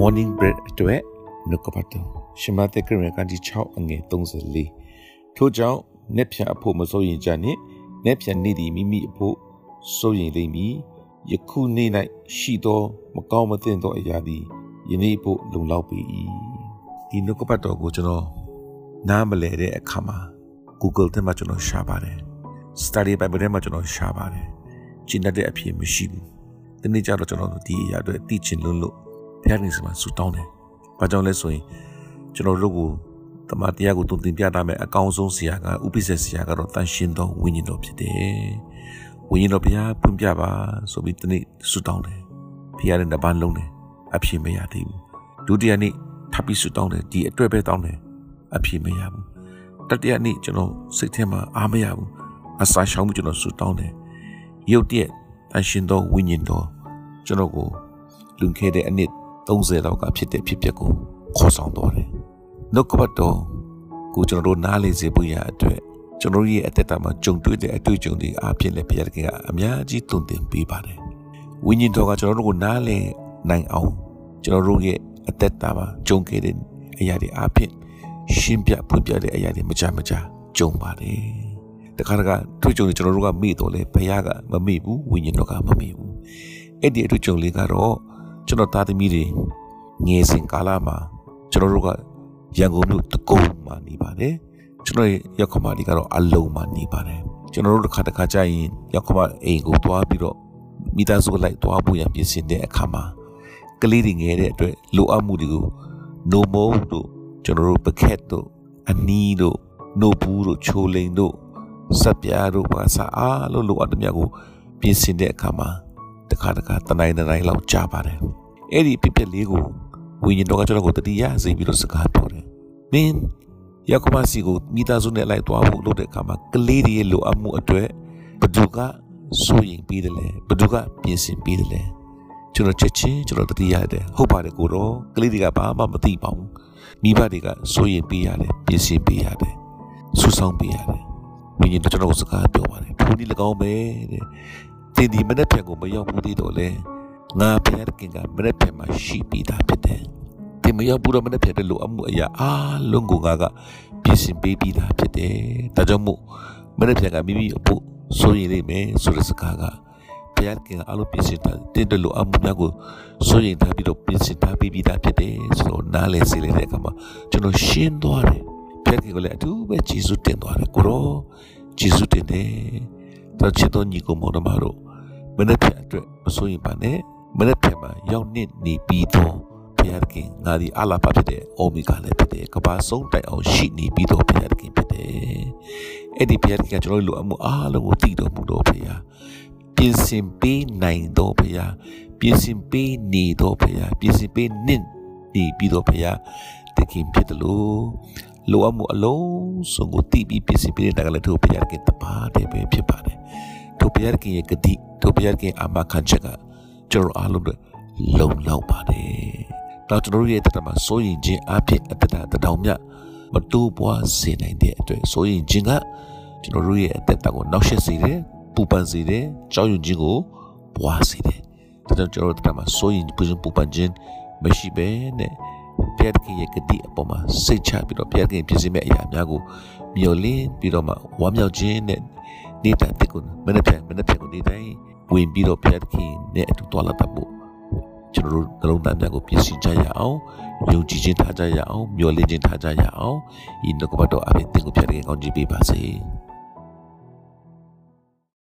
morning bread အတွက်နှုတ်ကပတ်တော်ရှမသက်ခရစ်ကတိ6အငယ်34ထို့ကြောင့်နေ့ဖြန်အဖို့မစိုးရင်ကြနှင့်နေ့ဖြန်နေ့ဒီမိမိအဖို့စိုးရင်လိမ့်မည်ယခုနေ့၌ရှိသောမကောင်းမသင့်သောအရာသည်ယနေ့ဖို့လုံလောက်ပေ၏ဒီနှုတ်ကပတ်တော်ကိုကျွန်တော်နားမလည်တဲ့အခါမှာ Google ထဲမှာကျွန်တော်ရှာပါတယ် Study Bible ထဲမှာကျွန်တော်ရှာပါတယ်ကျင့်တဲ့အဖြစ်မရှိဘူးဒီနေ့ကျတော့ကျွန်တော်ဒီအရာတွေသိချင်လို့လို့ ဘုရားရှင်မှာဆူတောင်းတယ်။ဘာကြောင့်လဲဆိုရင်ကျွန်တော်တို့ကိုတမန်တရားကိုတုံတင်ပြတာမဲ့အကောင်းဆုံးဆရာကဥပိ္ပဇဆရာကတော့တန်ရှင်းသောဝိညာဉ်တော်ဖြစ်တယ်။ဝိညာဉ်တော်ဘုရားဖွင့်ပြပါဆိုပြီးဒီနေ့ဆူတောင်းတယ်။ဘုရားနဲ့တပန်းလုံးတယ်အဖြစ်မရသေးဘူး။ဒုတိယနေ့ထပ်ပြီးဆူတောင်းတယ်ဒီအတွက်ပဲတောင်းတယ်အဖြစ်မရဘူး။တတိယနေ့ကျွန်တော်စိတ်ထဲမှာအားမရဘူး။အစာရှောင်မှုကျွန်တော်ဆူတောင်းတယ်။ရုတ်တရက်တန်ရှင်းသောဝိညာဉ်တော်ကျွန်တော်ကိုလွန်ခဲ့တဲ့အနှစ် 30လောက်ကဖြစ်တဲ့ဖြစ်ပျက်ကိုခေါ်ဆောင်တော်တယ်။နှုတ်ကပတ်တော်ကိုကျွန်တော်တို့နားလည်စေဖို့ရအတွက်ကျွန်တော်ရဲ့အသက်တာမှာကြုံတွေ့တဲ့အတွေ့အကြုံတွေအဖြစ်လည်းဘုရားသခင်ကအများကြီးတုံ့တင်ပေးပါတယ်။ဝိညာဉ်တော်ကကျွန်တော်တို့ကိုနားလည်နိုင်အောင်ကျွန်တော်တို့ရဲ့အသက်တာမှာကြုံခဲ့တဲ့အရာတွေအဖြစ်ရှင်းပြဖွင့်ပြတဲ့အရာတွေမကြမကြကြုံပါတယ်။တခါတခါတွေ့ကြုံတွေကျွန်တော်တို့ကမေ့တော့လေဘုရားကမမေ့ဘူးဝိညာဉ်တော်ကမမေ့ဘူး။အဲ့ဒီအတွေ့အကြုံလေးကတော့ ကျွန်တော်သားသမီးတွေငယ်စဉ်ကာလမှာကျွန်တော်တို့ကရန်ကုန်မြို့တကုံမှာနေပါတယ်ကျွန်တော်ရောက်ခမဒီကတော့အလုံးမှာနေပါတယ်ကျွန်တော်တို့တစ်ခါတစ်ခါကြာရင်ရောက်ခမအိမ်ကိုတွားပြီးတော့မိသားစုလိုက်တွားဖို့ရန်ပြင်ဆင်တဲ့အခါမှာကလေးတွေငယ်တဲ့အတွက်လိုအပ်မှုတွေကို no more တို့ကျွန်တော်တို့ပကက်တို့အနီးတို့ no ဘူးတို့ချိုလိန်တို့စက်ပြားတို့ပါစားအားလို့လိုအပ်တဲ့မြတ်ကိုပြင်ဆင်တဲ့အခါမှာ တခါတခါတနိုင်တနိုင်လောက်ကြာပါတယ်အဲ့ဒီပြပြလေးကိုဝိညာဉ်တော်ကကျွန်တော်ကိုတတိယစေပြီးတော့စကားပြောတယ်မင်းရောက်ခမစီကိုမိသားစုနဲ့လိုက်သွားဖို့လုပ်တဲ့အခါမှာကလေးတွေရဲ့လိုအပ်မှုအတွက်ဘသူကစိုးရင်ပြီးတယ်လဲဘသူကပြင်ဆင်ပြီးတယ်လဲကျွန်တော်ချက်ချင်းကျွန်တော်တတိယတယ်ဟုတ်ပါတယ်ကိုတော့ကလေးတွေကဘာမှမသိပါဘူးမိဘတွေကစိုးရင်ပြီးရတယ်ပြင်ဆင်ပြီးရတယ်ဆူဆောင်ပြီးရတယ်ဝိညာဉ်တော်ကျွန်တော်ကိုစကားပြောပါတယ်ထိုနည်း၎င်းပဲတဲ့ တင်ဒီမနေ့ပြန်ကိုမရောက်ဘူးသေးတော့လဲငါဘုရားသခင်ကမနေ့ပြန်မှာရှိပြီးသားဖြစ်တယ်။ဒီမရောက်ဘူးတော့မနေ့ပြန်တဲ့လိုအမှုအရာအားလုံးကိုငါကပြင်ဆင်ပေးပြီးသားဖြစ်တယ်။ဒါကြောင့်မို့မနေ့ပြန်ကမိမိအဖို့ဆိုရင်လိမ့်မယ်ဆိုတဲ့စကားကဘုရားသခင်ကအလိုပြင်ဆင်တာတင်တဲ့လိုအမှုများကိုဆိုရင်ထားပြီးတော့ပြင်ဆင်ထားပြီးပြီးသားဖြစ်တယ်ဆိုတော့နားလည်စေလိုက်တဲ့အခါမှာကျွန်တော်ရှင်းသွားတယ်။ဘုရားသခင်ကလည်းအထူးပဲဂျေဇုတင်သွားတယ်ကိုရောဂျေဇုတင်တယ်။ တော့ချစ်တော်ညီကိုမောင်နှမတို့မနေ့ပြန်အတွက်မစိုးရင်ပါနဲ့မနေ့ပြန်မှာရောက်နေနေပြီးတော့ဘုရားသခင်ငါဒီအလာပါဖြစ်တဲ့အိုမီဂါလည်းဖြစ်တယ်ကဘာဆုံးတိုင်အောင်ရှိနေပြီးတော့ဘုရားသခင်ဖြစ်တယ်အဲ့ဒီဘုရားသခင်ကကျွန်တော်တို့လိုအမှုအားလုံးကိုတည်တော်မူတော့ဘုရားပြင်ဆင်ပေးနိုင်တော့ဘုရားပြင်ဆင်ပေးနေတော့ဘုရားပြင်ဆင်ပေးနင့်နေပြီးတော့ဘုရားသခင်ဖြစ်တယ်လို့လိုအပ်မှုအလုံးစုံကိုတည်ပြီးပြင်ဆင်ပေးတဲ့ကလည်းတို့ဘုရားကတပါးတည်းပဲဖြစ်ပါတယ် တို့ဘုရားကရဲ့ဂတိတို့ဘုရားကအာမခံချက်ကကျွန်တော်အားလုံးတွေလုံလောက်ပါတယ်။တော့ကျွန်တော်ရဲ့တက်တာမှာစိုးရင်ခြင်းအဖြစ်အတ္တတတောင်မြမတိုးပွားစေနိုင်တဲ့အတွက်စိုးရင်ခြင်းကကျွန်တော်တို့ရဲ့အသက်တာကိုနောက်ရှက်စေတယ်ပူပန်စေတယ်ကြောက်ရွံ့ခြင်းကိုပွားစေတယ်။ဒါကြောင့်ကျွန်တော်တို့တက်တာမှာစိုးရင်ပူပန်ခြင်းမရှိဘဲနဲ့ဘုရားခင်ရဲ့ဂတိအပေါ်မှာစိတ်ချပြီးတော့ဘုရားခင်ပြင်ဆင်မဲ့အရာများကိုမျှော်လင့်ပြီးတော့မှဝမ်းမြောက်ခြင်းနဲ့ နေတဲ့တက်ကိုမနေ့ပြန်မနေ့ပြန်ကိုနေတိုင်းဝင်ပြီးတော့ဘုရားခင်နဲ့အတူတော်လာတတ်ဖို့ကျွန်တော်တို့နှလုံးသားများကိုပြင်ဆင်ကြရအောင်ယုံကြည်ခြင်းထားကြရအောင်မျှော်လင့်ခြင်းထားကြရအောင်ဤနှုတ်ကပတ်တော်အပြင်သင်ကိုဘုရားခင်ကောင်းချီးပေးပါစေ။